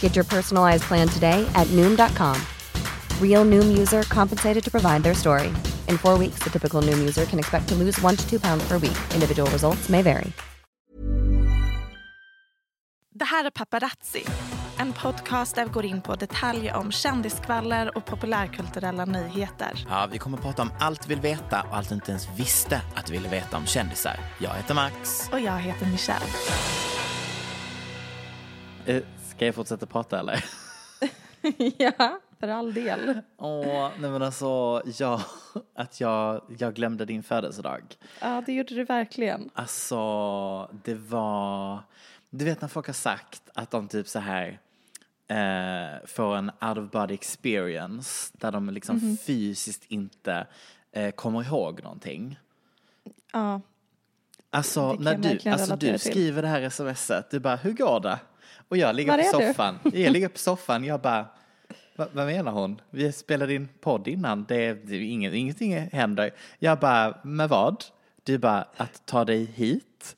Get your personalized plan today at Noom.com. Real Noom user compensated to provide their story. In four weeks, the typical Noom user can expect to lose one to two pounds per week. Individual results may vary. Det här är Paparazzi, en podcast där vi går in på detaljer om kändiskvaller och populärkulturella nyheter. Ja, vi kommer att prata om allt vi vill veta och allt du inte ens visste att du ville veta om kändisar. Jag heter Max. Och jag heter Michelle. Ska jag fortsätta prata eller? ja, för all del. Åh, nej men alltså, ja, att jag, jag glömde din födelsedag. Ja, det gjorde du verkligen. Alltså, det var, du vet när folk har sagt att de typ så här eh, får en out of body experience där de liksom Mhm. fysiskt inte eh, kommer ihåg någonting. Ja, Alltså, kan när jag du, alltså du till. skriver det här smset, du bara, hur går det? Och jag ligger på är du? soffan, jag ligger på soffan, jag bara, "Va- vad menar hon? Vi spelade in podd innan, det, det inget, ingenting händer. Jag bara, med vad? Du bara, att ta dig hit?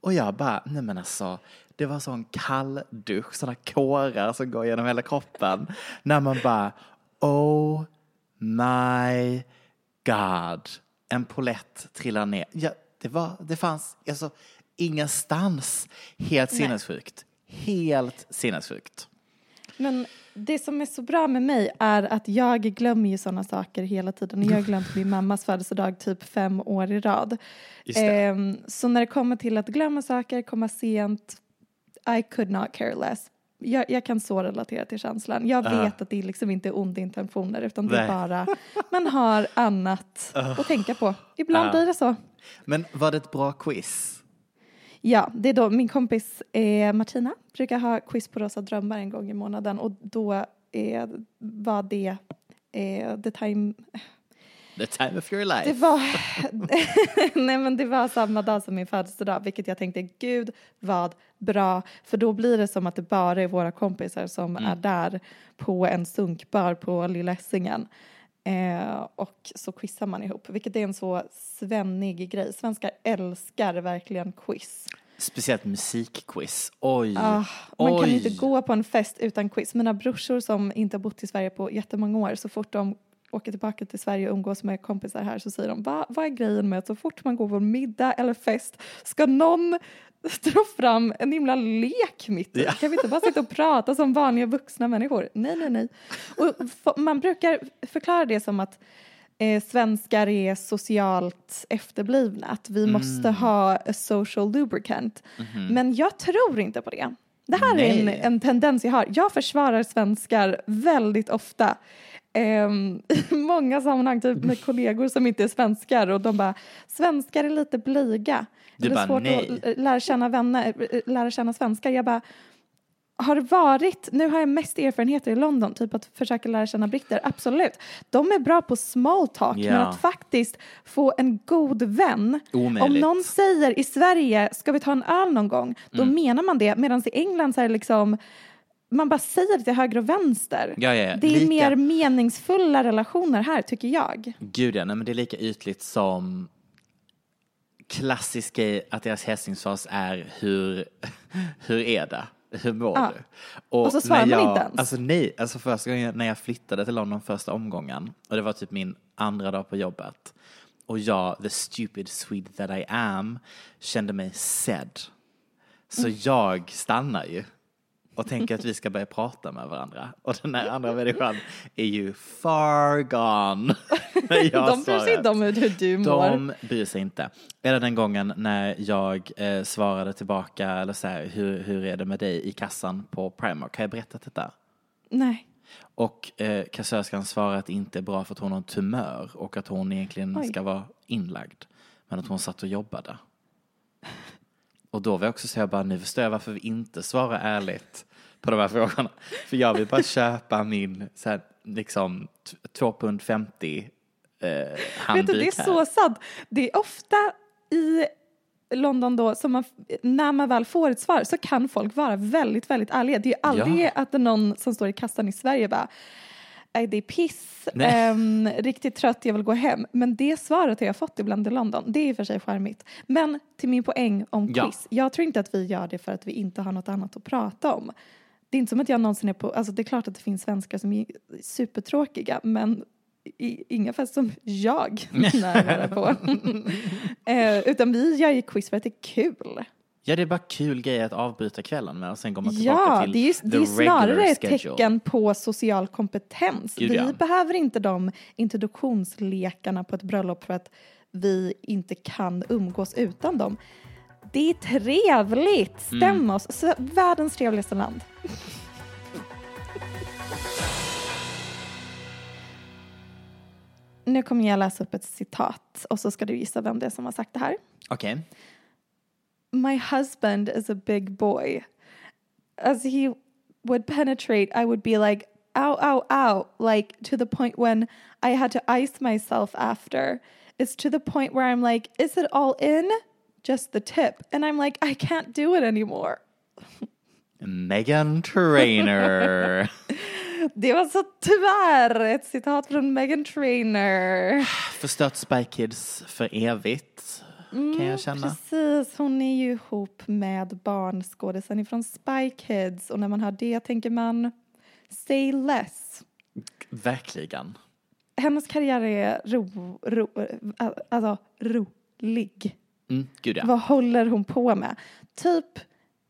Och jag bara, nej men alltså, det var sån kall dusch, sådana kårar som går genom hela kroppen. När man bara, oh my god, en polett trillar ner. Ja, det, var, det fanns alltså, ingenstans. Helt sinnessjukt. Helt sinnessjukt. men det som är så bra med mig är att jag glömmer ju sådana saker hela tiden. Jag har glömt min mammas födelsedag typ fem år i rad. Ehm, så när det kommer till att glömma saker, komma sent, I could not care less. Jag, jag kan så relatera till känslan. Jag Ja. vet att det liksom inte är onda intentioner utan det är bara man har annat att tänka på. Ibland Ja. blir det så. Men var det ett bra quiz? Ja, det är då min kompis eh, Martina brukar ha quiz på Rosa drömmar en gång i månaden och då eh, var det eh, the time The time of your life. Det var, nej men det var samma dag som min födelsedag, vilket jag tänkte, gud vad bra, för då blir det som att det bara är våra kompisar som är där på en sunkbar på Lilla Essingen. Eh, och så quizar man ihop, vilket är en så svennig grej. Svenskar älskar verkligen quiz. Speciellt musikquiz. Oj. Ah, man kan Oj. inte gå på en fest utan quiz. Mina brorsor som inte har bott i Sverige på jättemånga år, så fort de åker tillbaka till Sverige och umgås med kompisar här så säger de, Va, vad är grejen med att så fort man går på middag eller fest ska någon dra fram en himla lek mitt i? Ja. Kan vi inte bara sitta och prata som vanliga vuxna människor? Nej, nej, nej. Och man brukar förklara det som att eh, svenskar är socialt efterblivna, att vi måste ha a social lubricant. Men jag tror inte på det. Det här är en, Nej. en tendens jag har. Jag försvarar svenskar väldigt ofta. Ehm, I många sammanhang, typ med kollegor som inte är svenskar och de bara, svenskar är lite blyga. Du det är bara, svårt nej. att lära känna vänner, eh, lära känna svenskar. Jag bara, har varit, nu har jag mest erfarenheter i London, typ att försöka lära känna britter, absolut. De är bra på small talk, men Ja. att faktiskt få en god vän. Om Omöjligt. någon säger i Sverige, ska vi ta en öl någon gång? Då Mm. menar man det, medan i England så är det liksom man bara säger det till höger och vänster. Ja, ja, ja. Det är Lika- mer meningsfulla relationer här, tycker jag. Gud ja, nej men det är lika ytligt som klassisk grej att deras hälsningsfras är hur, hur är det? Hur mår Ja. du? Och så svarar när man jag, inte ens. Alltså nej, alltså första gången när jag flyttade till London första omgången och det var typ min andra dag på jobbet och jag, the stupid Swede that I am, kände mig sedd. Så Mm. jag stannar ju och tänker att vi ska börja prata med varandra. Och den här andra människan är ju far gone. De bryr sig inte om hur du mår. De bryr sig inte. Eller den gången när jag eh, svarade tillbaka, eller så här, hur, hur är det med dig i kassan på Primark? Har jag berättat detta? Nej. Och eh, kassörskan svarade att det inte är bra för att hon har en tumör och att hon egentligen Oj. ska vara inlagd. Men att hon satt och jobbade. Och då var jag också så jag bara, nu förstår jag varför vi inte svarar ärligt på de här frågorna. För jag vill bara köpa min, så här, liksom, t- 2 pund 50 eh, Vet handduk du, det är här. så sant. Det är ofta i London då, som man, när man väl får ett svar så kan folk vara väldigt, väldigt ärliga. Det är ju aldrig Ja. att det är någon som står i kassan i Sverige bara Nej, det är piss, ehm, riktigt trött, jag vill gå hem. Men det svaret har jag fått ibland i London. Det är i och för sig charmigt. Men till min poäng om Ja. quiz. Jag tror inte att vi gör det för att vi inte har något annat att prata om. Det är inte som att jag någonsin är på, alltså det är klart att det finns svenskar som är supertråkiga men i, inga fest som jag närvarar på. eh, utan vi gör ju quiz för att det är kul. Ja, det är bara kul grejer att avbryta kvällen med och sen går man tillbaka Ja, till det är, ju- det är snarare ett tecken på social kompetens. Gud, vi ja. behöver inte de introduktionslekarna på ett bröllop för att vi inte kan umgås utan dem. Det är trevligt, stäm Mm. oss. Så, världens trevligaste land. Nu kommer jag läsa upp ett citat och så ska du gissa vem det är som har sagt det här. Okej. My husband is a big boy. As he would penetrate, I would be like, ow, ow, ow, like to the point when I had to ice myself after. It's to the point where I'm like, is it all in? Just the tip. And I'm like, I can't do it anymore. Megan Trainer. Det var så tyvärr ett citat från Megan Trainor. Förstört Spy Kids för evigt, kan jag känna. Precis, hon är ju ihop med barnskådisen ifrån Spy Kids och när man hör det tänker man say less. Verkligen. Hennes karriär är ro, ro, alltså, rolig. Mm, gud ja. Vad håller hon på med? Typ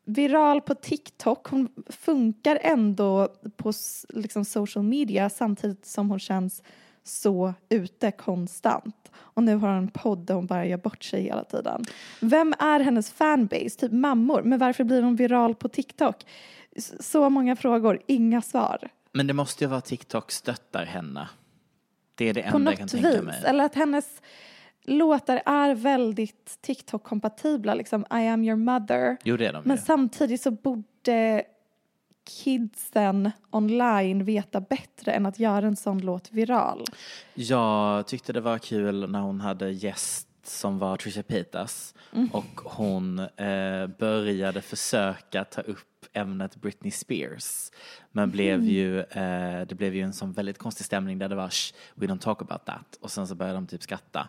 viral på TikTok. Hon funkar ändå på liksom, social media samtidigt som hon känns så ute konstant. Och nu har hon en podd där hon bara gör bort sig hela tiden. Vem är hennes fanbase? Typ mammor. Men varför blir hon viral på TikTok? Så många frågor, inga svar. Men det måste ju vara att TikTok stöttar henne. Det är det På enda jag kan något tänka vis. mig. Eller att hennes låtar är väldigt TikTok-kompatibla. Liksom I am your mother. Jo, det är de Men ju. samtidigt så borde kidsen online veta bättre än att göra en sån låt viral. Jag tyckte det var kul när hon hade gäst som var Trisha Paytas Mm. och hon eh, började försöka ta upp ämnet Britney Spears men blev Mm. ju, eh, det blev ju en sån väldigt konstig stämning där det var Shh, we don't talk about that och sen så började de typ skratta.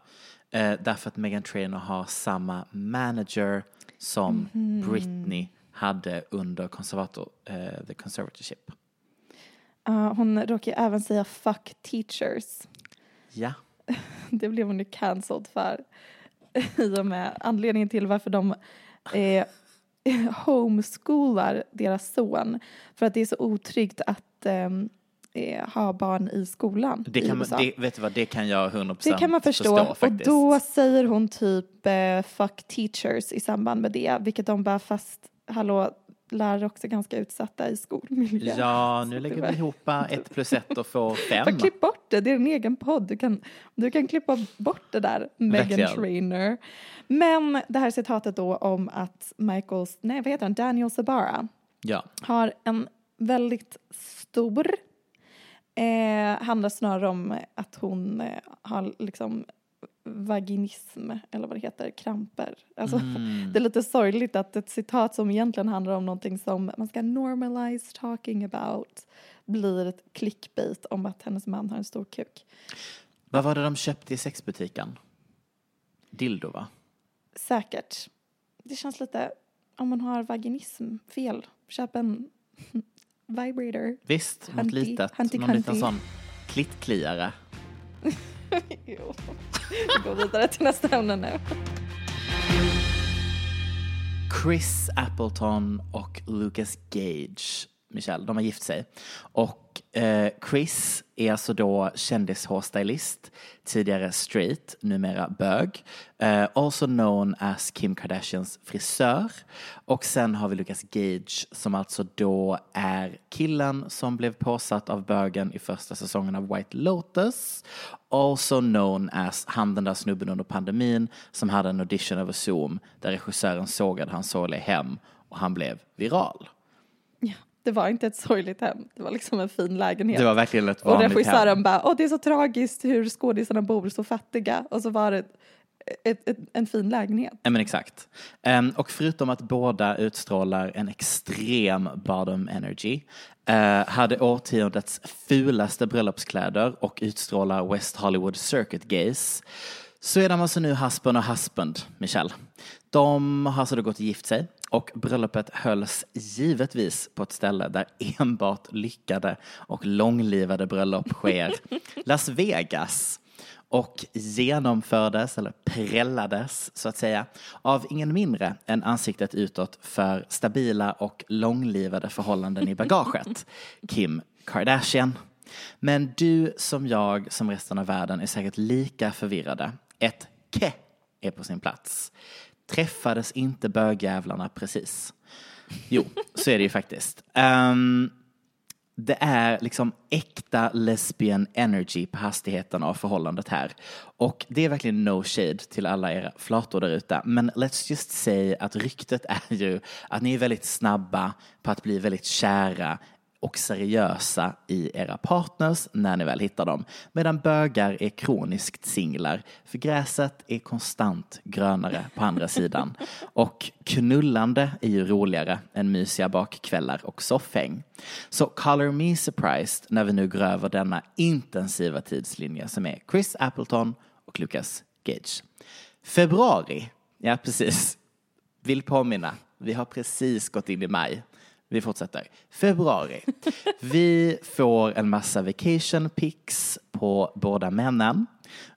Eh, därför att Meghan Trainor har samma manager som Mhm. Britney hade under konservator, eh, the conservatorship. Uh, hon råkar även säga fuck teachers. Ja. Det blev hon ju cancelled för. I och med anledningen till varför de eh, homeschoolar deras son. För att det är så otryggt att ehm, eh, ha barn i skolan Det i kan man, USA. det, vet du vad, det kan jag 100% Det kan man förstå. och faktiskt. då säger hon typ eh, fuck teachers i samband med det. Vilket de bara fast, hallå, lärare också ganska utsatta i skolmiljö. Ja, nu lägger vi ihop ett plus ett och får fem. Bara klipp bort det, det är en egen podd. Du kan, du kan klippa bort det där, Megan. Trainer. Men det här citatet då om att Michaels, nej vad heter han, Daniel Sabara Ja, har en väldigt stor, eh, handlar snarare om att hon eh, har liksom vaginism, eller vad det heter, kramper. Alltså, Mm. Det är lite sorgligt att ett citat som egentligen handlar om någonting som man ska normalize talking about blir ett clickbait om att hennes man har en stor kuk. vad var det de köpte i sexbutiken? Dildo va? säkert. Det känns lite, om man har vaginism, fel. Köp en vibrator. Visst, något litet. hunty, någon liten sån klittkliare. Jo. Vi går vidare till nästa ämne nu. Chris Appleton och Lucas Gage, Michelle, de har gift sig. Och eh, Chris är alltså då kändishårstylist, tidigare straight, numera bög. Eh, also known as Kim Kardashians frisör. Och sen har vi Lucas Gage som alltså då är killen som blev påsatt av bögen i första säsongen av White Lotus. Also known as han den där snubben under pandemin som hade en audition över Zoom där regissören sågade hans sorgliga hem och han blev viral. Det var inte ett sorgligt hem, det var liksom en fin lägenhet. Det var verkligen ett och vanligt hem. regissören bara, åh det är så tragiskt hur skådisarna bor så fattiga. Och så var det ett, ett, en fin lägenhet. Ja men exakt. Ehm, och förutom att båda utstrålar en extrem bottom energy eh, hade årtiondets fulaste bröllopskläder och utstrålar West Hollywood circuit gaze så är de alltså nu husband och husband, Michelle. De har alltså då gått och gift sig och bröllopet hölls givetvis på ett ställe där enbart lyckade och långlivade bröllop sker. Las Vegas och genomfördes, eller prällades så att säga, av ingen mindre än ansiktet utåt för stabila och långlivade förhållanden i bagaget, Kim Kardashian. Men du som jag, som resten av världen, är säkert lika förvirrade. Ett ke är på sin plats. Träffades inte bögjävlarna precis? Jo, så är det ju faktiskt. Um, det är liksom äkta lesbian energy på hastigheten av förhållandet här. Och det är verkligen no shade till alla era flator där ute. Men let's just say att ryktet är ju att ni är väldigt snabba på att bli väldigt kära och seriösa i era partners när ni väl hittar dem. Medan bögar är kroniskt singlar, för gräset är konstant grönare på andra sidan. Och knullande är ju roligare än mysiga bakkvällar och soffhäng. Så color me surprised när vi nu går över denna intensiva tidslinje som är Chris Appleton och Lucas Gage. Februari, ja precis, vill påminna, vi har precis gått in i maj. Vi fortsätter. Februari. Vi får en massa vacation pics på båda männen.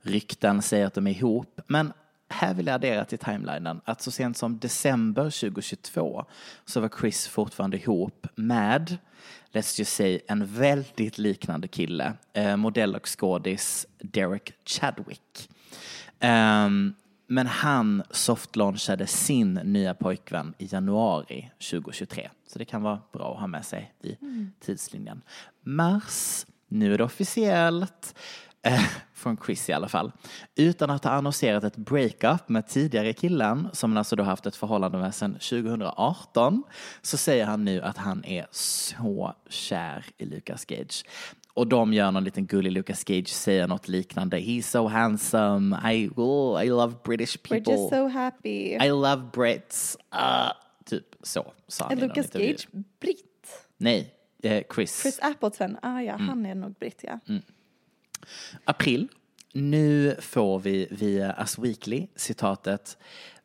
Rykten säger att de är ihop, men här vill jag addera till timelinen att så sent som december 2022 så var Chris fortfarande ihop med, let's just say, en väldigt liknande kille, eh, modell och skådis Derek Chadwick. Um, men han softlaunchade sin nya pojkvän i januari 2023. Så det kan vara bra att ha med sig i tidslinjen. Mars, nu är det officiellt. Eh, från Chris i alla fall. Utan att ha annonserat ett breakup med tidigare killen, som han alltså då haft ett förhållande med sedan 2018, så säger han nu att han är så kär i Lucas Gage. Och de gör någon liten gullig Lucas Gage säger något liknande. He's so handsome. I, oh, I love British We're people. just so happy. I love Brits. Uh, så sa han Är Lucas. Gage britt? Nej, eh, Chris. Chris Appleton, ah ja, Mm. han är nog britt ja. April. Nu får vi via Us Weekly citatet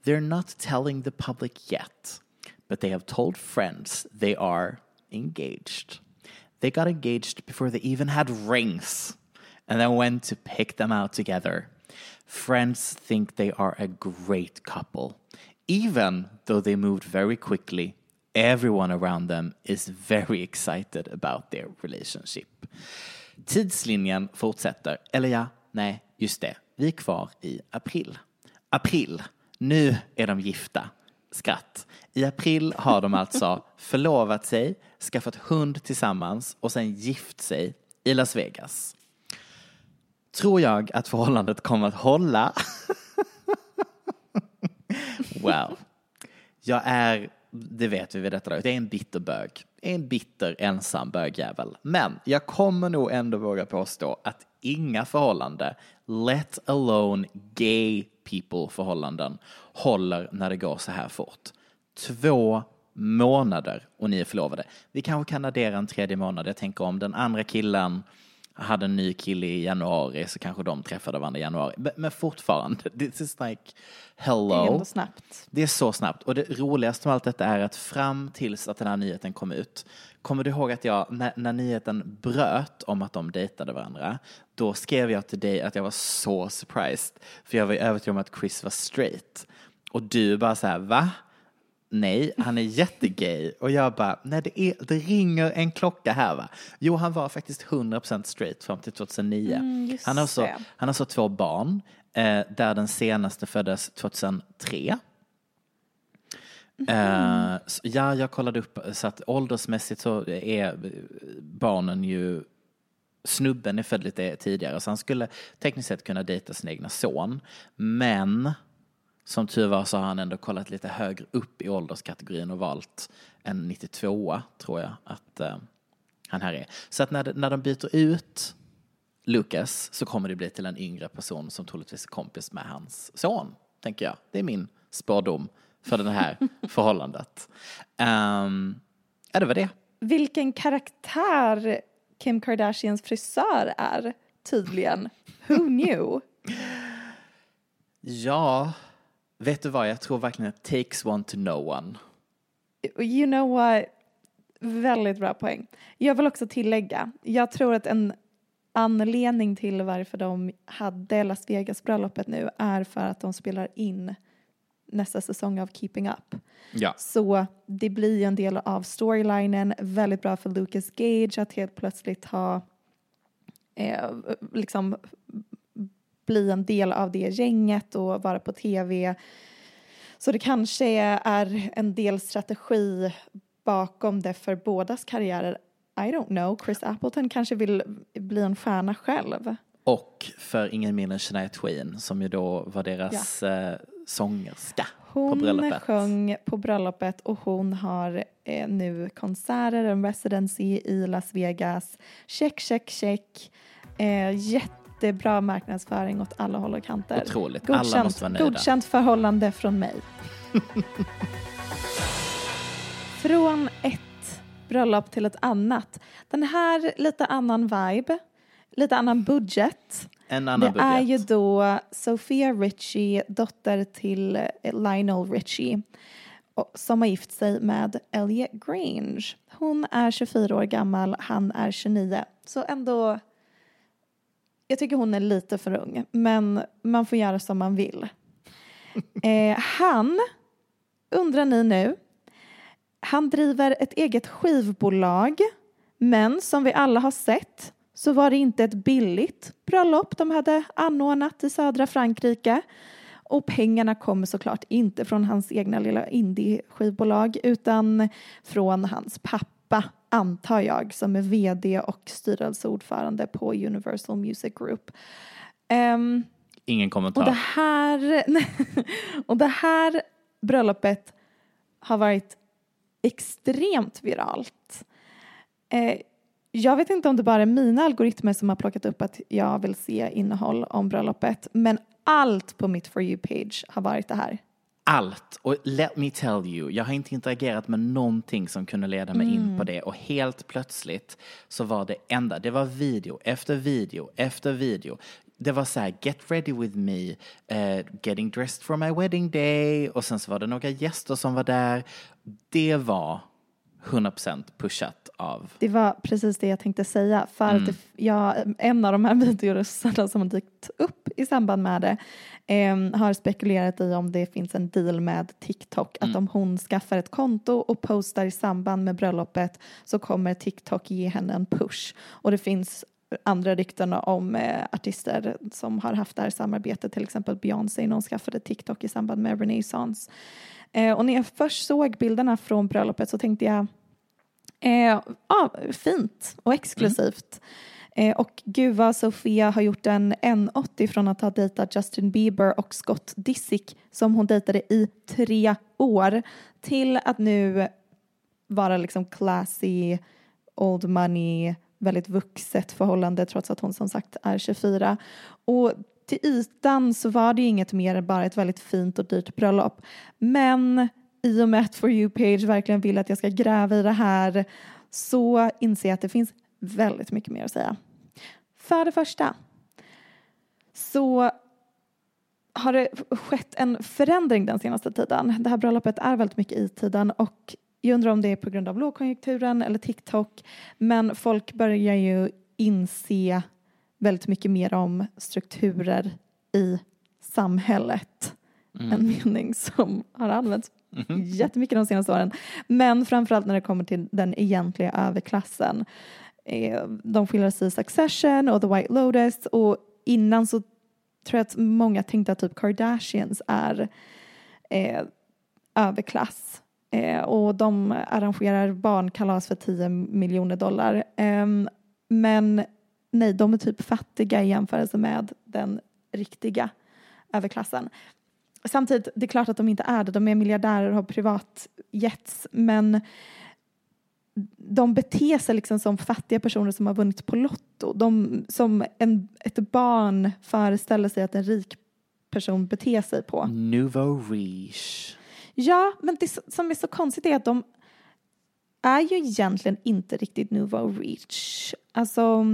They're not telling the public yet, but they have told friends they are engaged. They got engaged before they even had rings and then went to pick them out together. Friends think they are a great couple. Even though they moved very quickly, everyone around them is very excited about their relationship. Tidslinjen fortsätter. Eller ja, nej, just det. Vi är kvar i april. April. Nu är de gifta. Skratt. I april har de alltså förlovat sig, skaffat hund tillsammans och sen gift sig i Las Vegas. Tror jag att förhållandet kommer att hålla? wow. Jag är, det vet vi vid detta laget, jag är en bitter bög. En bitter ensam bögjävel. Men jag kommer nog ändå våga påstå att inga förhållande, let alone gay people förhållanden, håller när det går så här fort. Två månader och ni är förlovade. Vi kanske kan addera en tredje månad. Jag tänker om den andra killen hade en ny kille i januari så kanske de träffade varandra i januari. Men, fortfarande, this is like Det är hello. ändå snabbt. Det är så snabbt. Och det roligaste med allt detta är att fram tills att den här nyheten kom ut, kommer du ihåg att jag, när, när nyheten bröt om att de dejtade varandra, då skrev jag till dig att jag var så surprised. För jag var ju övertygad om att Chris var straight. Och du bara så här, va? Nej, han är jättegay. Och jag bara, nej det, är, det ringer en klocka här va. Jo, han var faktiskt 100% straight fram till 2009. Mm, han, har så, det. han har så två barn, eh, där den senaste föddes 2003. Eh, så, ja, jag kollade upp så att åldersmässigt så är barnen ju snubben är född lite tidigare så han skulle tekniskt sett kunna dejta sin egna son. Men som tur var så har han ändå kollat lite högre upp i ålderskategorin och valt en 92 tror jag att eh, han här är. Så att när, när de byter ut Lucas så kommer det bli till en yngre person som troligtvis är kompis med hans son, tänker jag. Det är min spårdom för det här förhållandet. Um, ja, det var det. Vilken karaktär Kim Kardashians frisör är, tydligen. Who knew? Ja, vet du vad, jag tror verkligen att takes one to know one. You know what? Väldigt bra poäng. Jag vill också tillägga, jag tror att en anledning till varför de hade Las Vegas-bröllopet nu är för att de spelar in nästa säsong av Keeping Up. Ja. Så det blir ju en del av storylinen, väldigt bra för Lucas Gage att helt plötsligt ha eh, liksom bli en del av det gänget och vara på tv. Så det kanske är en del strategi bakom det för bådas karriärer. I don't know, Chris Appleton kanske vill bli en stjärna själv. Och för ingen mindre än Shania Twain som ju då var deras eh, sångerska på Hon bröllopet. sjöng på bröllopet och hon har eh, nu konserter, en residency i Las Vegas. Check, check, check. Eh, jättebra marknadsföring åt alla håll och kanter. Otroligt. Alla Godkänt, måste vara nöjda. godkänt förhållande från mig. Från ett bröllop till ett annat. Den här lite annan vibe, lite annan budget. En annan Det budget. är ju då Sophia Richie, dotter till Lionel Richie, som har gift sig med Elliot Grange. Hon är 24 år gammal, han är 29. Så ändå, jag tycker hon är lite för ung, men man får göra som man vill. Eh, han, undrar ni nu, han driver ett eget skivbolag, men som vi alla har sett så var det inte ett billigt bröllop de hade anordnat i södra Frankrike. Och pengarna kommer såklart inte från hans egna lilla indie-skivbolag utan från hans pappa, antar jag, som är vd och styrelseordförande på Universal Music Group. Ehm, Ingen kommentar. och det här, och det här bröllopet har varit extremt viralt. Eh, jag vet inte om det bara är mina algoritmer som har plockat upp att jag vill se innehåll om bröllopet, men allt på mitt For You-page har varit det här. Allt. Och let me tell you, jag har inte interagerat med någonting som kunde leda mig in på det och helt plötsligt så var det enda, det var video efter video efter video. Det var så här, get ready with me, eh, getting dressed for my wedding day och sen så var det några gäster som var där. Det var 100% pushat av Det var precis det jag tänkte säga. För att det, jag, en av de här videorösterna som har dykt upp i samband med det em, har spekulerat i om det finns en deal med TikTok. Att om hon skaffar ett konto och postar i samband med bröllopet så kommer TikTok ge henne en push. Och det finns andra rykten om eh, artister som har haft det här samarbetet, till exempel Beyoncé när hon skaffade TikTok i samband med Renaissance. Eh, och när jag först såg bilderna från bröllopet så tänkte jag Eh, ah, fint och exklusivt. Eh, och gud vad Sofia har gjort en N80 från att ha dejtat Justin Bieber och Scott Disick som hon dejtade i tre år till att nu vara liksom classy, old money, väldigt vuxet förhållande trots att hon som sagt är 24. Och till ytan så var det ju inget mer än bara ett väldigt fint och dyrt bröllop. Men i och med att For You-page verkligen vill att jag ska gräva i det här så inser jag att det finns väldigt mycket mer att säga. För det första så har det skett en förändring den senaste tiden. Det här bröllopet är väldigt mycket i tiden och jag undrar om det är på grund av lågkonjunkturen eller TikTok men folk börjar ju inse väldigt mycket mer om strukturer i samhället. Mm. En mening som har använts jättemycket de senaste åren. Men framförallt när det kommer till den egentliga överklassen. Eh, De skildras i Succession och The White Lotus och innan så tror jag att många tänkte att typ Kardashians är eh, överklass. Eh, och de arrangerar barnkalas för 10 miljoner dollar. Ehm, men nej, de är typ fattiga i jämförelse med den riktiga överklassen. Samtidigt, det är klart att de inte är det. De är miljardärer och har privatjets, men de beter sig liksom som fattiga personer som har vunnit på Lotto. De, som en, ett barn föreställer sig att en rik person beter sig på. Nouveau riche. Ja, men det som är så konstigt är att de är ju egentligen inte riktigt nouveau riche. Alltså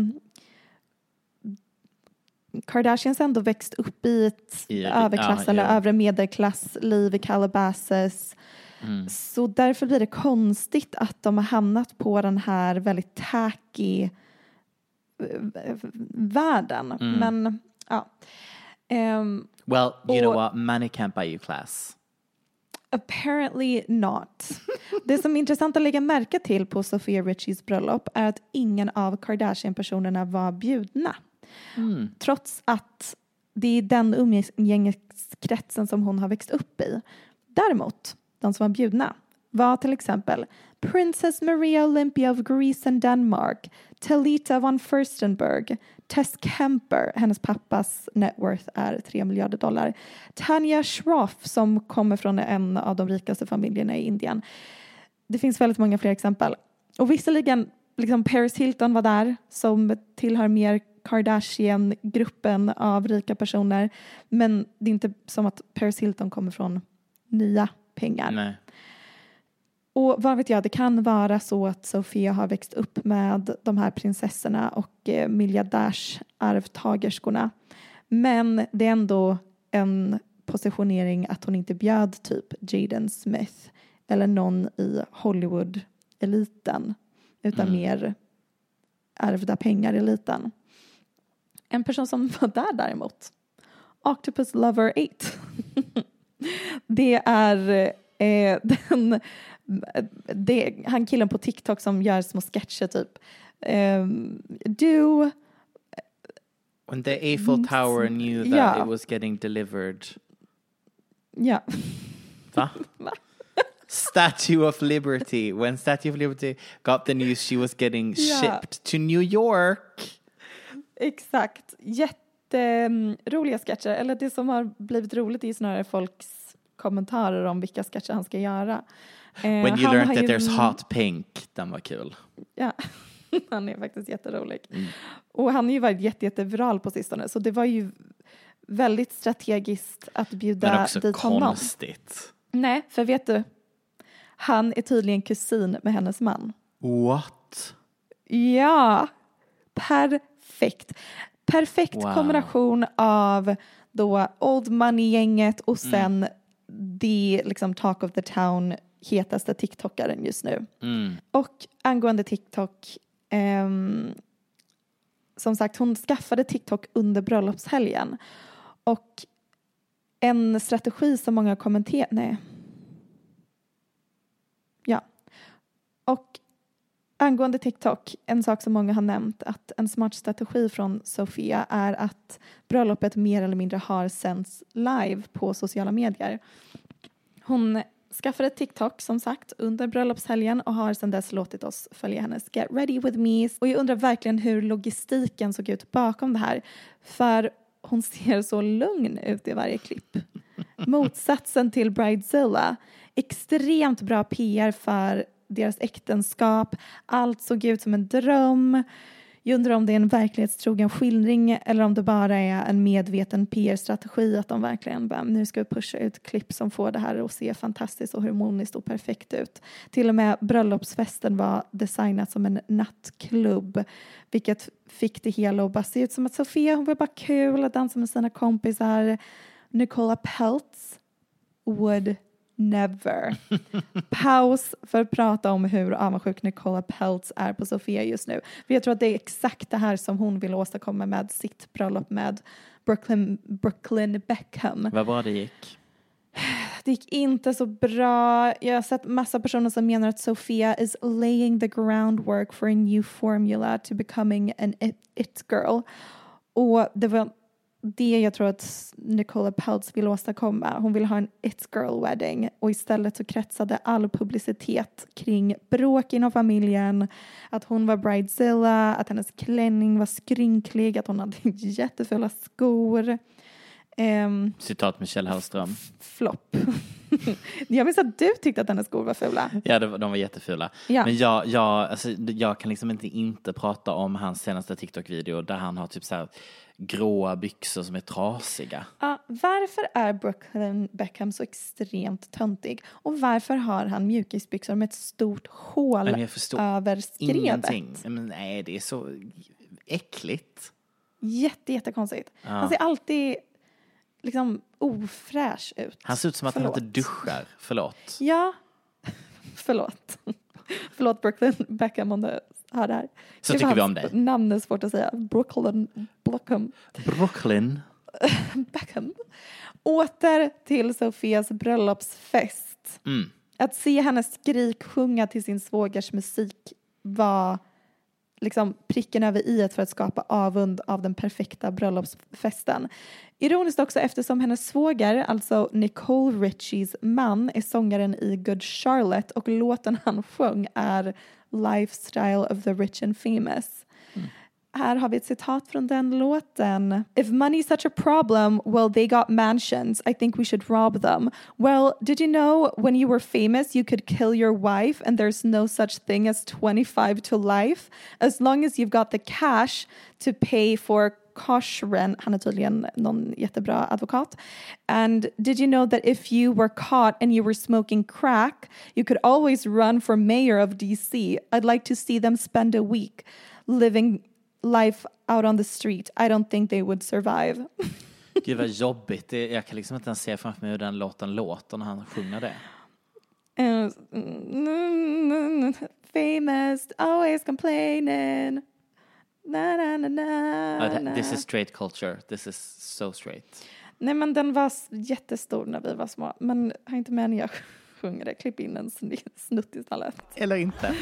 Kardashians ändå växt upp i ett I- överklass ja, eller ja. övre medelklassliv i Calabasas. Mm. Så därför blir det konstigt att de har hamnat på den här väldigt tacky eh, världen. Mm. Men ja. Ehm, Well, you know Och- what? Money can't buy you class. Apparently not. Det som är intressant att lägga märke till på Sofia Richies bröllop är att ingen av Kardashian-personerna var bjudna. Mm. Trots att det är den umgängeskretsen som hon har växt upp i. Däremot, de som var bjudna var till exempel Princess Maria Olympia of Greece and Denmark, Talita von Furstenberg, Tess Kemper, hennes pappas net worth är 3 miljarder dollar, Tanya Shroff som kommer från en av de rikaste familjerna i Indien. Det finns väldigt många fler exempel. Och visserligen, liksom Paris Hilton var där som tillhör mer Kardashian-gruppen av rika personer. Men det är inte som att Paris Hilton kommer från nya pengar. Nej. Och vad vet jag, det kan vara så att Sofia har växt upp med de här prinsessorna och eh, miljardärsarvtagerskorna. Men det är ändå en positionering att hon inte bjöd typ Jaden Smith eller någon i Hollywood-eliten utan mer ärvda pengar-eliten. En person som var där däremot, Octopus Lover 8. det är eh, den, det, han killen på TikTok som gör små sketcher typ. Um, du, When the Eiffel Tower knew that Ja. it was getting delivered. ja. Va? Statue of Liberty. When Statue of Liberty got the news she was getting Ja. shipped to New York. Exakt. Jätteroliga sketcher. Eller det som har blivit roligt är snarare folks kommentarer om vilka sketcher han ska göra. Eh, When you learned that ju- there's hot pink. Den var kul. Ja, han är faktiskt jätterolig. Mm. Och han har ju varit jätte, jätteviral på sistone så det var ju väldigt strategiskt att bjuda Men också dit honom. konstigt. Nej, för vet du? Han är tydligen kusin med hennes man. What? Ja, perfekt. Perfekt Wow. kombination av då Old Money-gänget och Mm. sen det liksom talk of the town hetaste TikTokaren just nu. Mm. Och angående TikTok, ehm, som sagt hon skaffade TikTok under bröllopshelgen och en strategi som många kommenterar, nej. Ja. Och angående TikTok, en sak som många har nämnt att en smart strategi från Sofia är att bröllopet mer eller mindre har sänds live på sociala medier. Hon skaffade TikTok som sagt under bröllopshelgen och har sedan dess låtit oss följa hennes Get Ready With Me. Och jag undrar verkligen hur logistiken såg ut bakom det här. För hon ser så lugn ut i varje klipp. Motsatsen till Bridezilla. Extremt bra PR för deras äktenskap. Allt såg ut som en dröm. Jag undrar om det är en verklighetstrogen skildring eller om det bara är en medveten PR-strategi att de verkligen bara, nu ska vi pusha ut klipp som får det här att se fantastiskt och harmoniskt och perfekt ut. Till och med bröllopsfesten var designat som en nattklubb vilket fick det hela att bara se ut som att Sofia hon var bara kul att dansa med sina kompisar. Nicola Peltz would never. Paus för att prata om hur avundsjuk Nicola Peltz är på Sofia just nu. För jag tror att det är exakt det här som hon vill åstadkomma med sitt bröllop med Brooklyn, Brooklyn Beckham. Vad bra det gick. Det gick inte så bra. Jag har sett massa personer som menar att Sofia is laying the groundwork for a new formula to becoming an it girl. Och det var det jag tror att Nicola Peltz vill åstadkomma. Hon vill ha en It's Girl Wedding och istället så kretsade all publicitet kring bråk inom familjen, att hon var bridezilla, att hennes klänning var skrynklig, att hon hade jättefula skor. Um, Citat Michelle Hellström. Flopp. jag minns att du tyckte att hennes skor var fula. Ja, de var jättefula. Ja. Men jag, jag, alltså, jag kan liksom inte inte prata om hans senaste TikTok-video där han har typ så här gråa byxor som är trasiga. Ja, varför är Brooklyn Beckham så extremt töntig? Och varför har han mjukisbyxor med ett stort hål över skrevet? Ingenting. Men nej, det är så äckligt. Jätte, jättekonstigt. Ja. Han ser alltid liksom ofräsch ut. Han ser ut som att Förlåt. han inte duschar. Förlåt. Ja. Förlåt. Förlåt Brooklyn Beckham om du hör det här. Så tycker vi om dig. Namn är svårt att säga. Brooklyn Beckham. Brooklyn. Beckham. Åter till Sofias bröllopsfest. Mm. Att se henne skriksjunga till sin svågers musik var liksom pricken över i för att skapa avund av den perfekta bröllopsfesten. Ironiskt också eftersom hennes svåger, alltså Nicole Richies man, är sångaren i Good Charlotte och låten han sjöng är Lifestyle of the Rich and Famous. Mm. Här har vi ett citat från den låten. If money is such a problem, well they got mansions. I think we should rob them. Well, did you know when you were famous you could kill your wife and there's no such thing as 25 to life? As long as you've got the cash to pay for Koshren, han är tydligen någon jättebra advokat. And did you know that if you were caught and you were smoking crack, you could always run for mayor of DC? I'd like to see them spend a week living life out on the street. I don't think they would survive. Gud vad jobbigt. Jag kan liksom inte ens se framför mig hur den låten låter när han sjunger det. Uh, famous, always complaining. Na, na, na, na, na. This is straight culture. This is so straight. Nej men den var jättestor när vi var små. Men har inte med när jag sjunger det. Klipp in en snutt istället. Eller inte.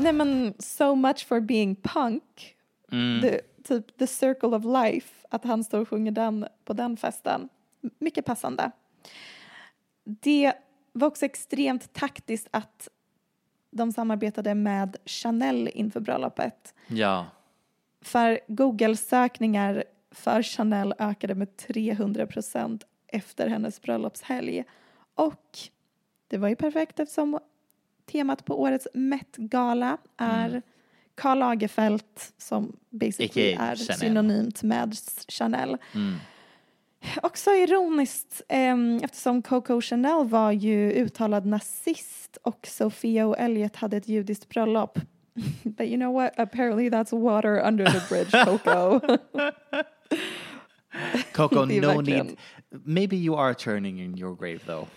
Nej men so much for being punk. Mm. The, typ the circle of life. Att han står och sjunger den på den festen. Mycket passande. Det var också extremt taktiskt att de samarbetade med Chanel inför bröllopet. Ja. För Google-sökningar för Chanel ökade med 300 procent efter hennes bröllopshelg. Och det var ju perfekt eftersom temat på årets Met-gala är mm. Karl Lagerfeld som basically är Chanel. synonymt med Chanel. Mm. Också ironiskt eh, eftersom Coco Chanel var ju uttalad nazist och Sofia och Elliot hade ett judiskt bröllop. But you know what? Apparently that's water under the bridge, Coco. Coco, no need. Maybe you are turning in your grave though.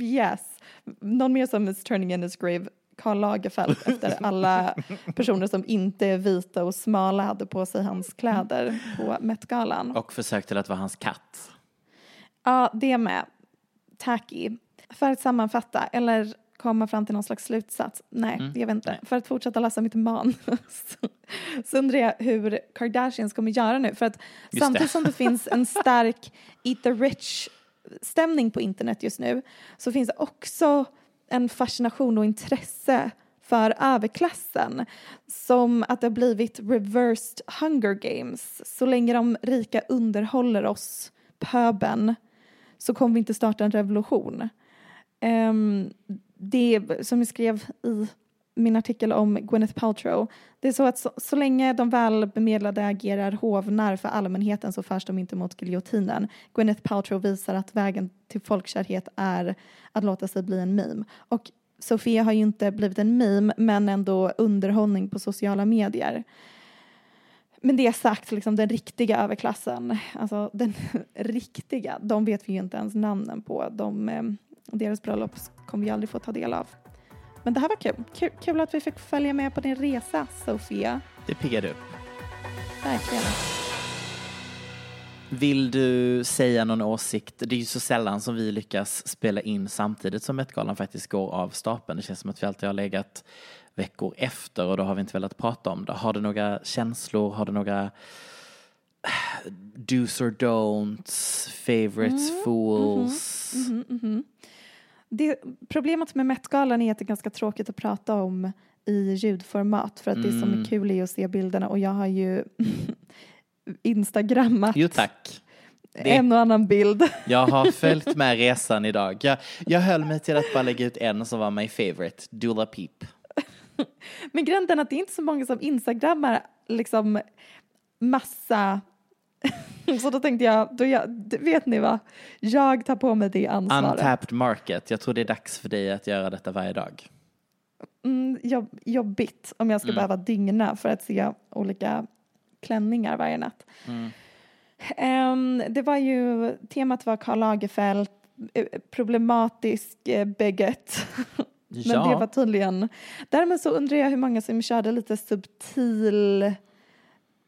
yes någon mer som is turning in his grave Karl Lagerfeld efter alla personer som inte är vita och smala hade på sig hans kläder på Met-galan. Och försökte att vara hans katt. Ja, det med. Tacky. För att sammanfatta, eller komma fram till någon slags slutsats. Nej, mm. jag vet inte. Nej. För att fortsätta läsa mitt manus så undrar jag hur Kardashians kommer göra nu. För att just samtidigt det. som det finns en stark eat the rich stämning på internet just nu så finns det också en fascination och intresse för överklassen. Som att det har blivit reversed hunger games. Så länge de rika underhåller oss, pöben, så kommer vi inte starta en revolution. Um, det som jag skrev i min artikel om Gwyneth Paltrow. Det är så att så, så länge de välbemedlade agerar hovnar för allmänheten så förs de inte mot giljotinen. Gwyneth Paltrow visar att vägen till folkkärhet är att låta sig bli en meme. Och Sofia har ju inte blivit en meme men ändå underhållning på sociala medier. Men det sagt, liksom den riktiga överklassen, alltså den riktiga, de vet vi ju inte ens namnen på. De, eh, deras bröllop kommer vi aldrig få ta del av. Men det här var kul. kul. Kul att vi fick följa med på din resa, Sofia. Det piggade upp. Verkligen. Vill du säga någon åsikt? Det är ju så sällan som vi lyckas spela in samtidigt som Met-galan faktiskt går av stapeln. Det känns som att vi alltid har legat veckor efter och då har vi inte velat prata om det. Har du några känslor? Har du några do's or don'ts, favorites, mm, fools? Mm, mm, mm, det, problemet med Met-galan är att det är ganska tråkigt att prata om i ljudformat för att det som är mm. kul är att se bilderna och jag har ju instagrammat jo, tack. Det, en och annan bild. Jag har följt med resan idag. Jag, jag höll mig till att bara lägga ut en som var my favorite, Dula Peep. Men grejen är att det är inte så många som instagrammar liksom massa så då tänkte jag, då jag, vet ni vad, jag tar på mig det ansvaret. Untapped market, jag tror det är dags för dig att göra detta varje dag. Mm, jobb, jobbigt om jag ska mm. behöva dygna för att se olika klänningar varje natt. Mm. Um, det var ju, temat var Karl Lagerfeld, eh, problematisk uh, bigot. Men ja. det var tydligen, därmed så undrar jag hur många som körde lite subtil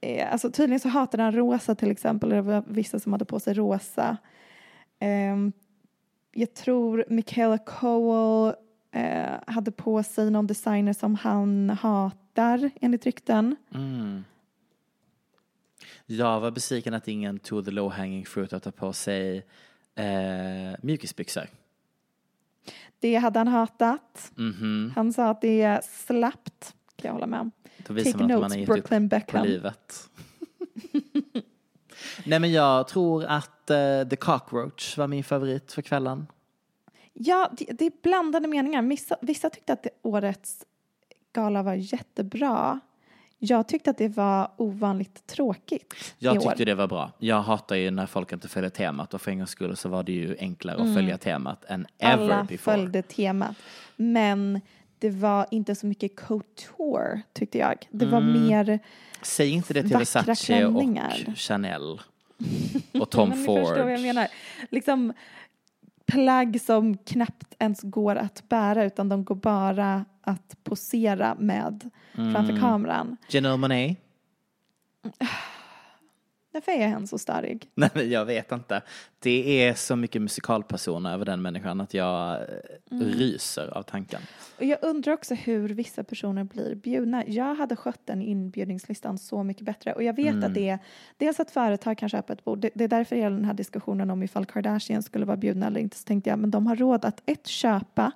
eh, alltså tydligen så hatade han rosa till exempel, det var vissa som hade på sig rosa. Eh, jag tror Michaela Cowell eh, hade på sig någon designer som han hatar enligt rykten. Mm. Jag var besviken att ingen tog the low hanging fruit att ta på sig eh, mjukisbyxor. Det hade han hatat. Mm -hmm. Han sa att det är slappt, kan jag hålla med om. Då visar Take man att man är Brooklyn Beckham. på livet. Nej men jag tror att uh, The Cockroach var min favorit för kvällen. Ja, det, det är blandade meningar. Vissa, vissa tyckte att det, årets gala var jättebra. Jag tyckte att det var ovanligt tråkigt Jag tyckte år. det var bra. Jag hatar ju när folk inte följer temat och för en gångs skull så var det ju enklare mm. att följa temat än ever Alla before. Alla följde temat. Men det var inte så mycket couture tyckte jag. Det var mm. mer Säg inte det till Versace och Chanel och Tom Ford. Ni förstår vad jag menar. Liksom plagg som knappt ens går att bära utan de går bara att posera med mm. framför kameran. Janelle Monáe? Varför är han så stark? Nej, jag vet inte. Det är så mycket musikalpersoner över den människan att jag eh, mm. ryser av tanken. Och jag undrar också hur vissa personer blir bjudna. Jag hade skött den inbjudningslistan så mycket bättre och jag vet mm. att det är dels att företag kan köpa ett bord. Det, det är därför hela den här diskussionen om ifall Kardashian skulle vara bjudna eller inte så tänkte jag men de har råd att ett köpa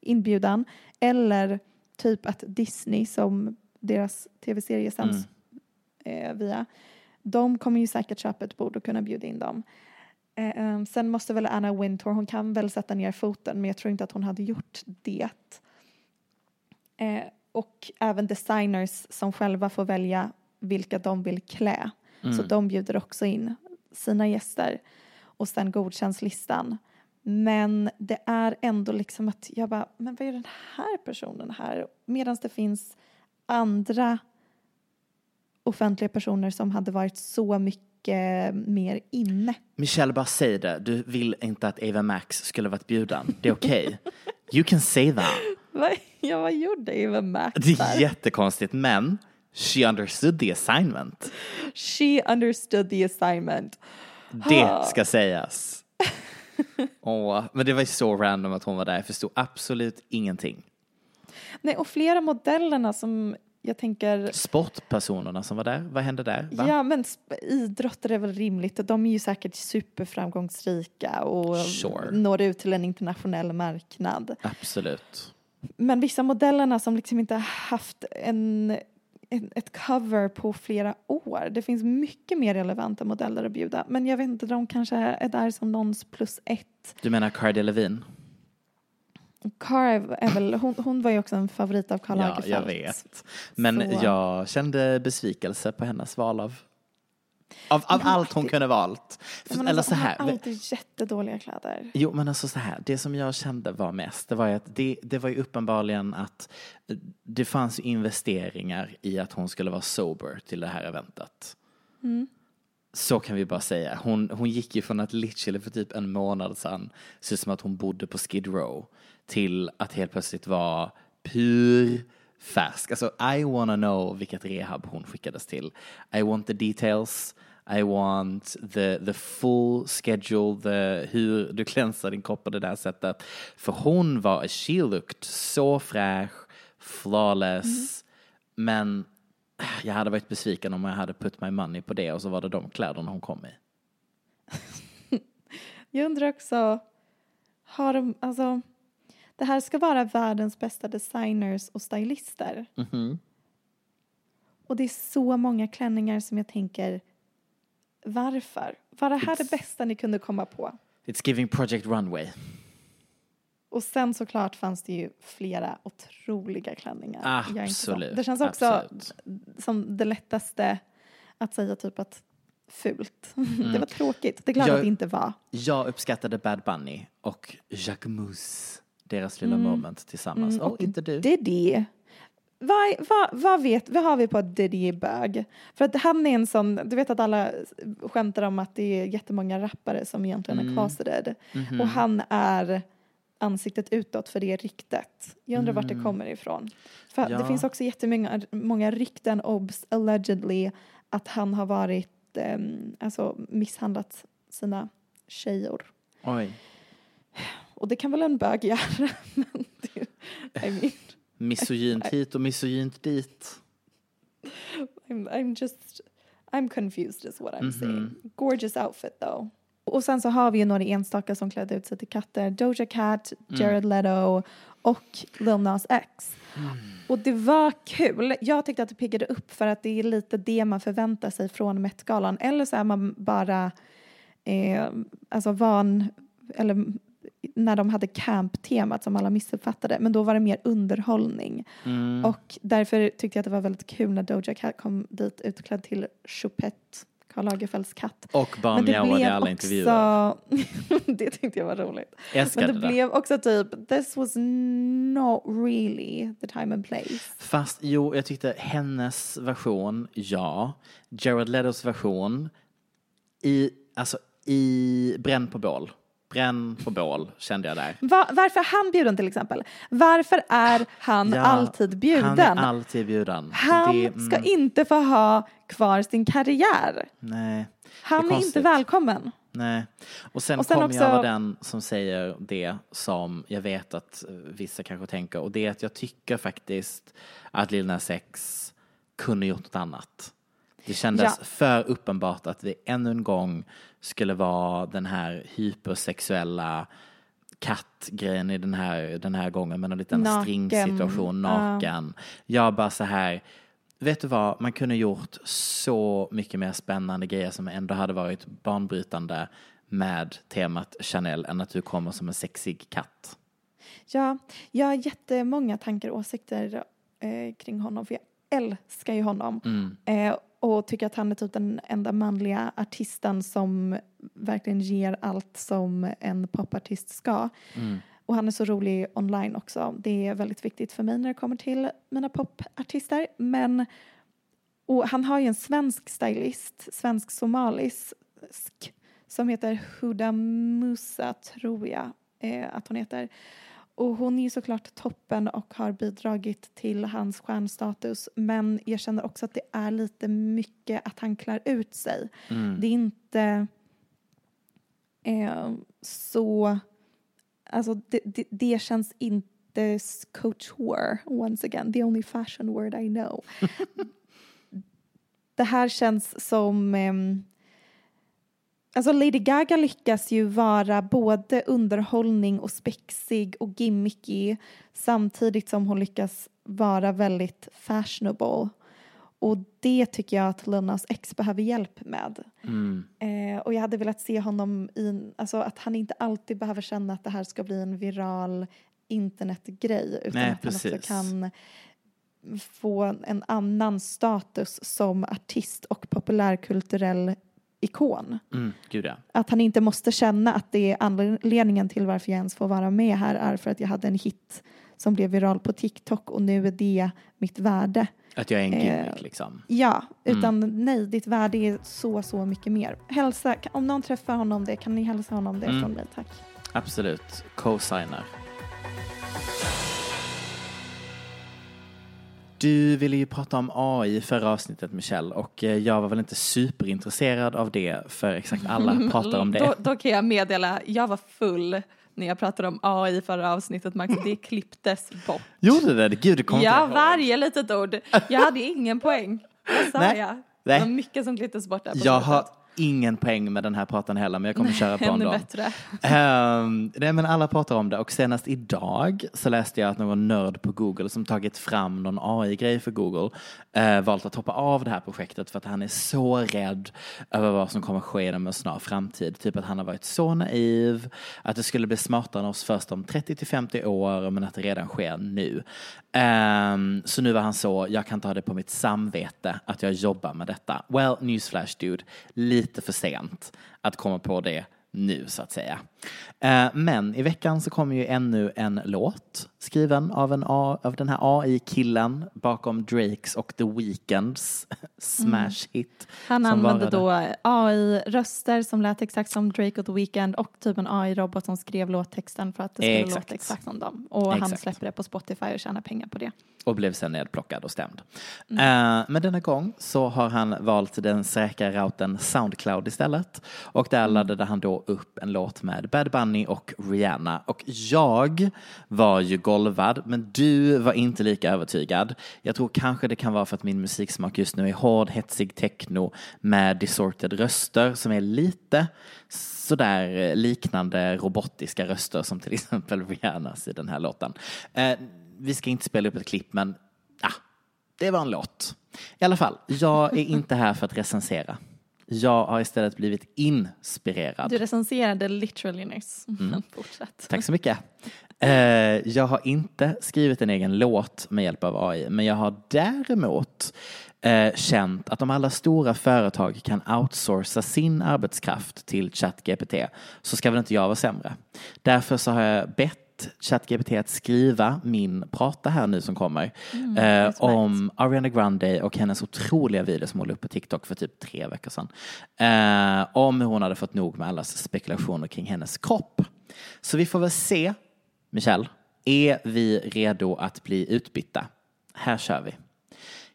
inbjudan eller typ att Disney som deras tv-serie sänds mm. eh, via de kommer ju säkert köpa ett bord och kunna bjuda in dem. Eh, um, sen måste väl Anna Wintour, hon kan väl sätta ner foten men jag tror inte att hon hade gjort det. Eh, och även designers som själva får välja vilka de vill klä. Mm. Så de bjuder också in sina gäster och sen godkänns listan. Men det är ändå liksom att jag bara, men vad är den här personen här? Medan det finns andra offentliga personer som hade varit så mycket mer inne. Michelle, bara säg det. Du vill inte att Eva Max skulle varit bjuden. Det är okej. Okay. You can say that. ja, vad gjorde Eva Max Det är jättekonstigt, men she understood the assignment. She understood the assignment. Det ska sägas. oh, men det var ju så random att hon var där. Jag förstod absolut ingenting. Nej, och flera modellerna som jag tänker... Sportpersonerna som var där, vad hände där? Va? Ja, men idrottare är väl rimligt. De är ju säkert superframgångsrika och sure. når ut till en internationell marknad. Absolut. Men vissa modellerna som liksom inte har haft en, en, ett cover på flera år. Det finns mycket mer relevanta modeller att bjuda. Men jag vet inte, de kanske är där som någons plus ett. Du menar Cardi Levine? Cara är väl, hon, hon var ju också en favorit av Karl Ja, Lagerfeld. jag vet. Men Så- jag kände besvikelse på hennes val av, av, av Ja, allt hon kunde valt. Ja, Eller alltså, så hon här. har alltid jättedåliga kläder. Jo, men alltså så här, det som jag kände var mest, det var ju att det, det var ju uppenbarligen att eh, det fanns investeringar i att hon skulle vara sober till det här eventet. Så kan vi bara säga. Hon, hon gick ju från att literally för typ en månad sedan se ut som att hon bodde på Skid Row till att helt plötsligt vara pur färsk. Alltså I wanna know vilket rehab hon skickades till. I want the details. I want the, the full schedule, the, hur du klänsar din kropp på det där sättet. För hon var, she looked så fräsch, flawless, men jag hade varit besviken om jag hade put my money på det och så var det de kläderna hon kom i. Jag undrar också, har de, alltså, det här ska vara världens bästa designers och stylister. Mhm. Och det är så många klänningar som jag tänker, varför? Var det här det bästa ni kunde komma på? It's giving Project Runway. Och sen såklart fanns det ju flera otroliga klänningar. Absolut, Det känns också absolut. som det lättaste att säga typ att fult. det var tråkigt. Det är klart Jag- att det inte var. Jag uppskattade Bad Bunny och Jacques Mousse, deras lilla moment tillsammans. Mm, oh, och inte du. Diddy. Vad, vad, vad, vet, vad har vi på att Diddy är bög? För att han är en sån, du vet att alla skämtar om att det är jättemånga rappare som egentligen Mm. är closeted. Mhm. Och han är ansiktet utåt för det ryktet. Jag undrar vart det Mm. kommer ifrån. För Ja. det finns också jättemånga många rykten, obs, allegedly, att han har varit, um, alltså misshandlat sina tjejor. Oj. Och det kan väl en bög göra, men det, I mean, Misogynt hit och misogynt dit. I'm, I'm just, I'm confused is what I'm Mhm. saying. Gorgeous outfit though. Och sen så har vi ju några enstaka som klädde ut sig till katter. Doja Cat, Jared Leto och Lil Nas X. Och det var kul. Jag tyckte att det piggade upp för att det är lite det man förväntar sig från Met-galan. Eller så är man bara eh, alltså van, eller när de hade camp-temat som alla missuppfattade. Men då var det mer underhållning. Mm. Och därför tyckte jag att det var väldigt kul när Doja Cat kom dit utklädd till Choupette, Karl Lagerfelds katt. Och bara mjauade i alla intervjuer. det tyckte jag var roligt. Älskade Men det det. blev också typ, this was not really the time and place. Fast jo, jag tyckte hennes version, ja. Jared Letos version, i, alltså i bränn på bål. Bränn på bål kände jag där. Va, varför är han bjuden till exempel? Varför är han Ja, alltid bjuden? Han är alltid bjuden. Han Det- mm, ska inte få ha kvar sin karriär. Nej. Han är, är inte välkommen. Nej. Och sen, Och sen kommer också- jag vara den som säger det som jag vet att vissa kanske tänker och det är att jag tycker faktiskt att Lil Nas X kunde gjort något annat. Det kändes Ja. för uppenbart att det ännu en gång skulle vara den här hypersexuella kattgrejen i den här, den här gången med en liten Naken. stringsituation, Ja. naken. Jag bara så här, vet du vad, man kunde gjort så mycket mer spännande grejer som ändå hade varit banbrytande med temat Chanel än att du kommer som en sexig katt. Ja, jag har jättemånga tankar och åsikter eh, kring honom för jag älskar ju honom. Mm. Eh, och tycker att han är typ den enda manliga artisten som verkligen ger allt som en popartist ska. Mm. Och han är så rolig online också. Det är väldigt viktigt för mig när det kommer till mina popartister. Men, och han har ju en svensk stylist, svensk-somalisk, som heter Huda Musa, tror jag eh, att hon heter. Och hon är såklart toppen och har bidragit till hans stjärnstatus. Men jag känner också att det är lite mycket att han klär ut sig. Mm. Det är inte eh, så... Alltså det, det, det känns inte couture, once again. The only fashion word I know. det här känns som... ehm, Alltså Lady Gaga lyckas ju vara både underhållning och spexig och gimmicky samtidigt som hon lyckas vara väldigt fashionable. Och det tycker jag att Lil Nas X behöver hjälp med. Mm. Eh, och jag hade velat se honom i, alltså att han inte alltid behöver känna att det här ska bli en viral internetgrej utan Nej, att han också precis. kan få en annan status som artist och populärkulturell ikon. Mm, gud ja. Att han inte måste känna att det är anledningen till varför jag ens får vara med här är för att jag hade en hit som blev viral på TikTok och nu är det mitt värde. Att jag är en Eh, gimmick liksom. Ja, Mm. utan nej, ditt värde är så, så mycket mer. Hälsa, om någon träffar honom det, kan ni hälsa honom det Mm. från mig, tack. Absolut. Co-signar. Du ville ju prata om AI i förra avsnittet Michelle och eh, jag var väl inte superintresserad av det för exakt alla pratar om det. Då, då kan jag meddela, jag var full när jag pratade om AI i förra avsnittet, Max. Det klipptes bort. Gjorde det? Gud, det kommer Ja, varje litet ord. Jag hade ingen poäng. Vad sa Nej. jag? Det var mycket som klipptes bort där på Jag har ingen poäng med den här pratan heller men jag kommer köra på ändå. bättre. Um, nej men alla pratar om det och senast idag så läste jag att någon nörd på Google som tagit fram någon AI-grej för Google eh, valt att hoppa av det här projektet för att han är så rädd över vad som kommer ske inom en snar framtid. Typ att han har varit så naiv, att det skulle bli smartare än oss först om 30 till 50 år men att det redan sker nu. Ehm, så nu var han så, jag kan ta det på mitt samvete att jag jobbar med detta. Well, newsflash dude, lite lite för sent att komma på det nu så att säga. Eh, men i veckan så kommer ju ännu en låt skriven av, en A, av den här AI-killen bakom Drakes och The Weeknds smash hit. Han använde då AI-röster som lät exakt som Drake och The Weeknd och typ en AI-robot som skrev låttexten för att det skulle Exakt. låta exakt som dem. Och han Exakt. släpper det på Spotify och tjänar pengar på det. och blev sen nedplockad och stämd. Mm. Eh, men denna gång så har han valt den säkra routern Soundcloud istället och där Mm. laddade han då upp en låt med Bad Bunny och Rihanna och jag var ju golvad men du var inte lika övertygad. Jag tror kanske det kan vara för att min musiksmak just nu är hård, hetsig techno med distorted röster som är lite sådär eh, liknande robotiska röster som till exempel Rihannas i den här låten. Eh, vi ska inte spela upp ett klipp men ah, det var en låt. I alla fall, jag är inte här för att recensera. Jag har istället blivit inspirerad. Du recenserade literally nyss. Mm. Fortsätt. Tack så mycket. Eh, jag har inte skrivit en egen låt med hjälp av AI, men jag har däremot eh, känt att om alla stora företag kan outsourca sin arbetskraft till ChatGPT så ska väl inte jag vara sämre. Därför så har jag bett ChatGPT att skriva min prata här nu som kommer eh, om Ariana Grande och hennes otroliga video som hon la upp på TikTok för typ tre veckor sedan. Eh, om hur hon hade fått nog med allas spekulationer kring hennes kropp. Så vi får väl se, Michelle, är vi redo att bli utbytta? Här kör vi.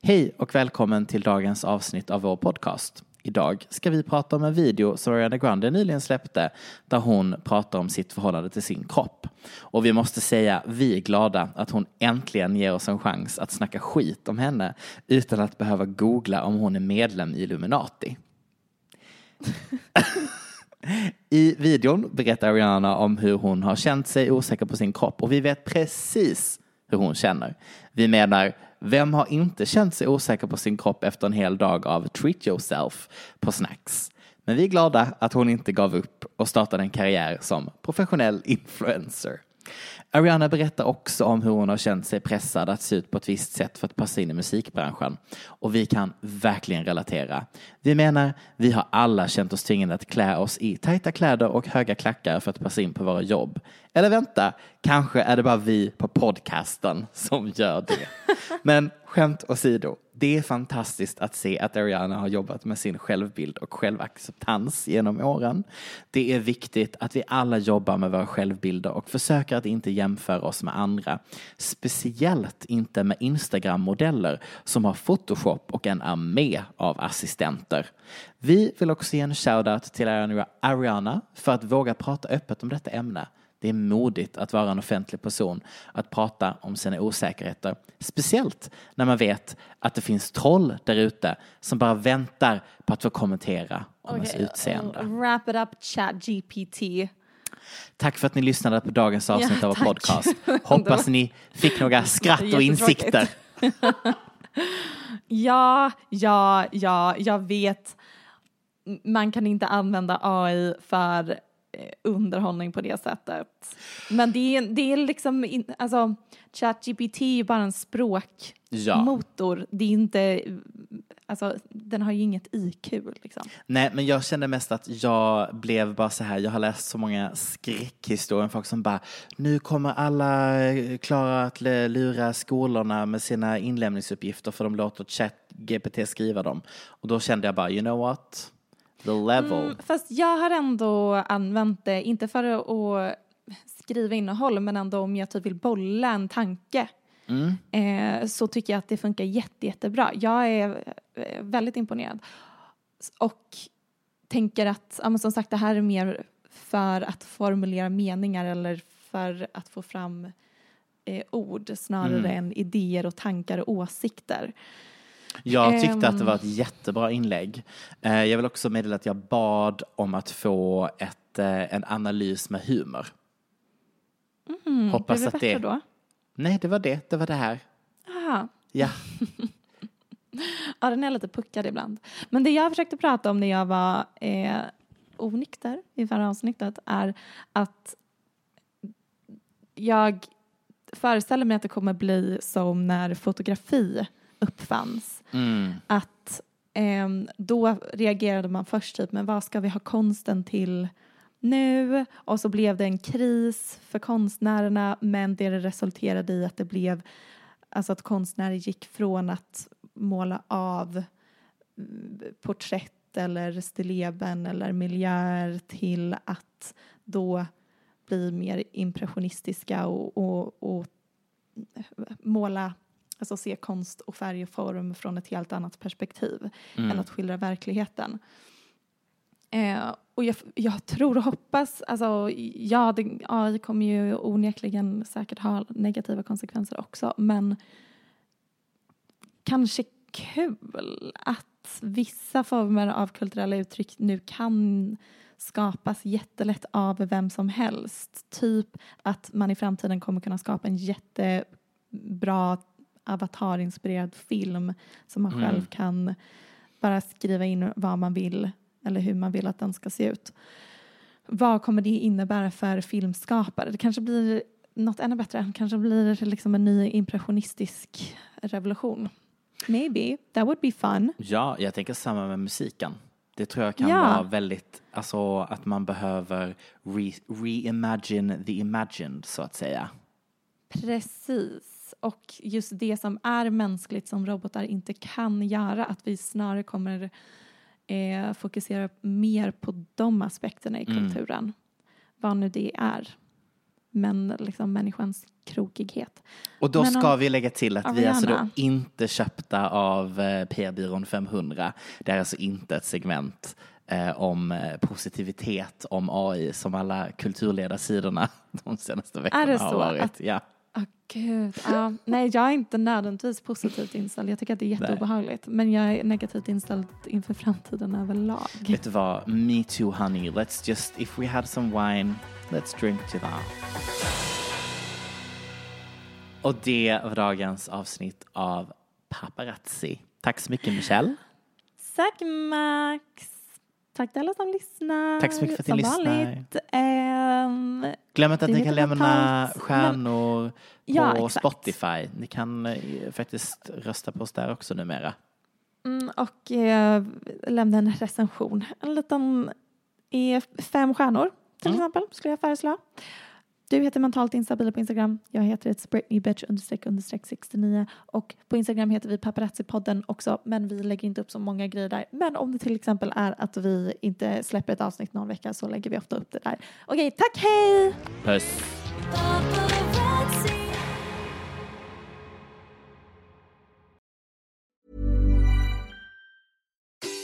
Hej och välkommen till dagens avsnitt av vår podcast. Idag ska vi prata om en video som Ariana Grande nyligen släppte där hon pratar om sitt förhållande till sin kropp. Och vi måste säga, vi är glada att hon äntligen ger oss en chans att snacka skit om henne utan att behöva googla om hon är medlem i Illuminati. I videon berättar Ariana om hur hon har känt sig osäker på sin kropp och vi vet precis hur hon känner. Vi menar, vem har inte känt sig osäker på sin kropp efter en hel dag av treat yourself på snacks? Men vi är glada att hon inte gav upp och startade en karriär som professionell influencer. Ariana berättar också om hur hon har känt sig pressad att se ut på ett visst sätt för att passa in i musikbranschen. Och vi kan verkligen relatera. Vi menar, vi har alla känt oss tvingade att klä oss i tajta kläder och höga klackar för att passa in på våra jobb. Eller vänta, kanske är det bara vi på podcasten som gör det. Men skämt åsido, det är fantastiskt att se att Ariana har jobbat med sin självbild och självacceptans genom åren. Det är viktigt att vi alla jobbar med våra självbilder och försöker att inte jämföra oss med andra. Speciellt inte med Instagram-modeller som har Photoshop och en armé av assistenter. Vi vill också ge en shoutout till Ariana för att våga prata öppet om detta ämne. Det är modigt att vara en offentlig person, att prata om sina osäkerheter. Speciellt när man vet att det finns troll där ute som bara väntar på att få kommentera om ens utseende. Wrap it up chat GPT. Tack för att ni lyssnade på dagens avsnitt Ja, av vår podcast. Hoppas ni fick några skratt och insikter. Ja, ja, ja, jag vet. Man kan inte använda AI för underhållning på det sättet. Men det är, det är liksom, in, alltså ChatGPT är bara en språkmotor. Det är inte, alltså den har ju inget IQ liksom. Nej, men jag kände mest att jag blev bara så här, jag har läst så många skräckhistorier om folk som bara, nu kommer alla eh, klara att lura skolorna med sina inlämningsuppgifter för de låter ChatGPT skriva dem. Och då kände jag bara, you know what? The level. Mm, fast jag har ändå använt det, inte för att skriva innehåll, men ändå om jag typ vill bolla en tanke. Eh, så tycker jag att det funkar jätte, jättebra. Jag är eh, väldigt imponerad. Och tänker att, ja, som sagt, det här är mer för att formulera meningar eller för att få fram eh, ord snarare än idéer och tankar och åsikter. Jag tyckte att det Ehm. var ett jättebra inlägg. Eh, Jag vill också meddela att jag bad om att få ett, eh, en analys med humor. Mm, Hoppas blev det att bättre det... då? Nej, det var det. Det var det här. Aha. Ja. Ja, den är lite puckad ibland. Men det jag försökte prata om när jag var eh, onykter i förra avsnittet är att jag föreställer mig att det kommer bli som när fotografi uppfanns. Mm. Att ehm, då reagerade man först typ, men vad ska vi ha konsten till nu? Och så blev det en kris för konstnärerna, men det resulterade i att det blev Alltså att konstnärer gick från att måla av mm, porträtt eller stilleben eller miljöer till att då bli mer impressionistiska och, och, och måla, alltså se konst och färg och form från ett helt annat perspektiv än att skildra verkligheten. Eh, och jag, jag tror och hoppas, alltså ja, det, AI kommer ju onekligen säkert ha negativa konsekvenser också, men kanske kul att vissa former av kulturella uttryck nu kan skapas jättelätt av vem som helst. Typ att man i framtiden kommer kunna skapa en jättebra avatarinspirerad film som man Mm. själv kan bara skriva in vad man vill eller hur man vill att den ska se ut. Vad kommer det innebära för filmskapare? Det kanske blir något ännu bättre. Det kanske blir liksom en ny impressionistisk revolution. Maybe. That would be fun. Ja, jag tänker samma med musiken. Det tror jag kan Ja. vara väldigt, alltså att man behöver re, reimagine the imagined så att säga. Precis. Och just det som är mänskligt som robotar inte kan göra, att vi snarare kommer eh, fokusera mer på de aspekterna i Mm. kulturen. Vad nu det är. Men liksom människans krokighet. Och då Men ska om- vi lägga till att vi är alltså då inte köpta av eh, PR-byrån 500. Det är alltså inte ett segment eh, om eh, positivitet om AI som alla kulturledarsidorna de senaste veckorna det har så varit. att- Ja. Gud. Ja, nej, jag är inte nödvändigtvis positivt inställd. Jag tycker att det är jätteobehagligt. Men jag är negativt inställd inför framtiden överlag. Vet du vad? Me too honey. Let's just, if we had some wine, let's drink to that. Och det var dagens avsnitt av Paparazzi. Tack så mycket Michelle. Tack Max. Tack till alla som lyssnar. Tack så mycket för att ni lyssnar. Ehm, Glöm inte att ni kan lämna stjärnor på Ja, exakt. Spotify. Ni kan eh, faktiskt rösta på oss där också numera. mm, och eh, lämna en recension. En liten eh, fem stjärnor till Mm. exempel skulle jag föreslå. Du heter mentalt instabil på Instagram. Jag heter ett Britney bitch understreck understreck 69 och på Instagram heter vi paparazzi-podden också men vi lägger inte upp så många grejer där. Men om det till exempel är att vi inte släpper ett avsnitt någon vecka så lägger vi ofta upp det där. Okej, tack hej! Puss!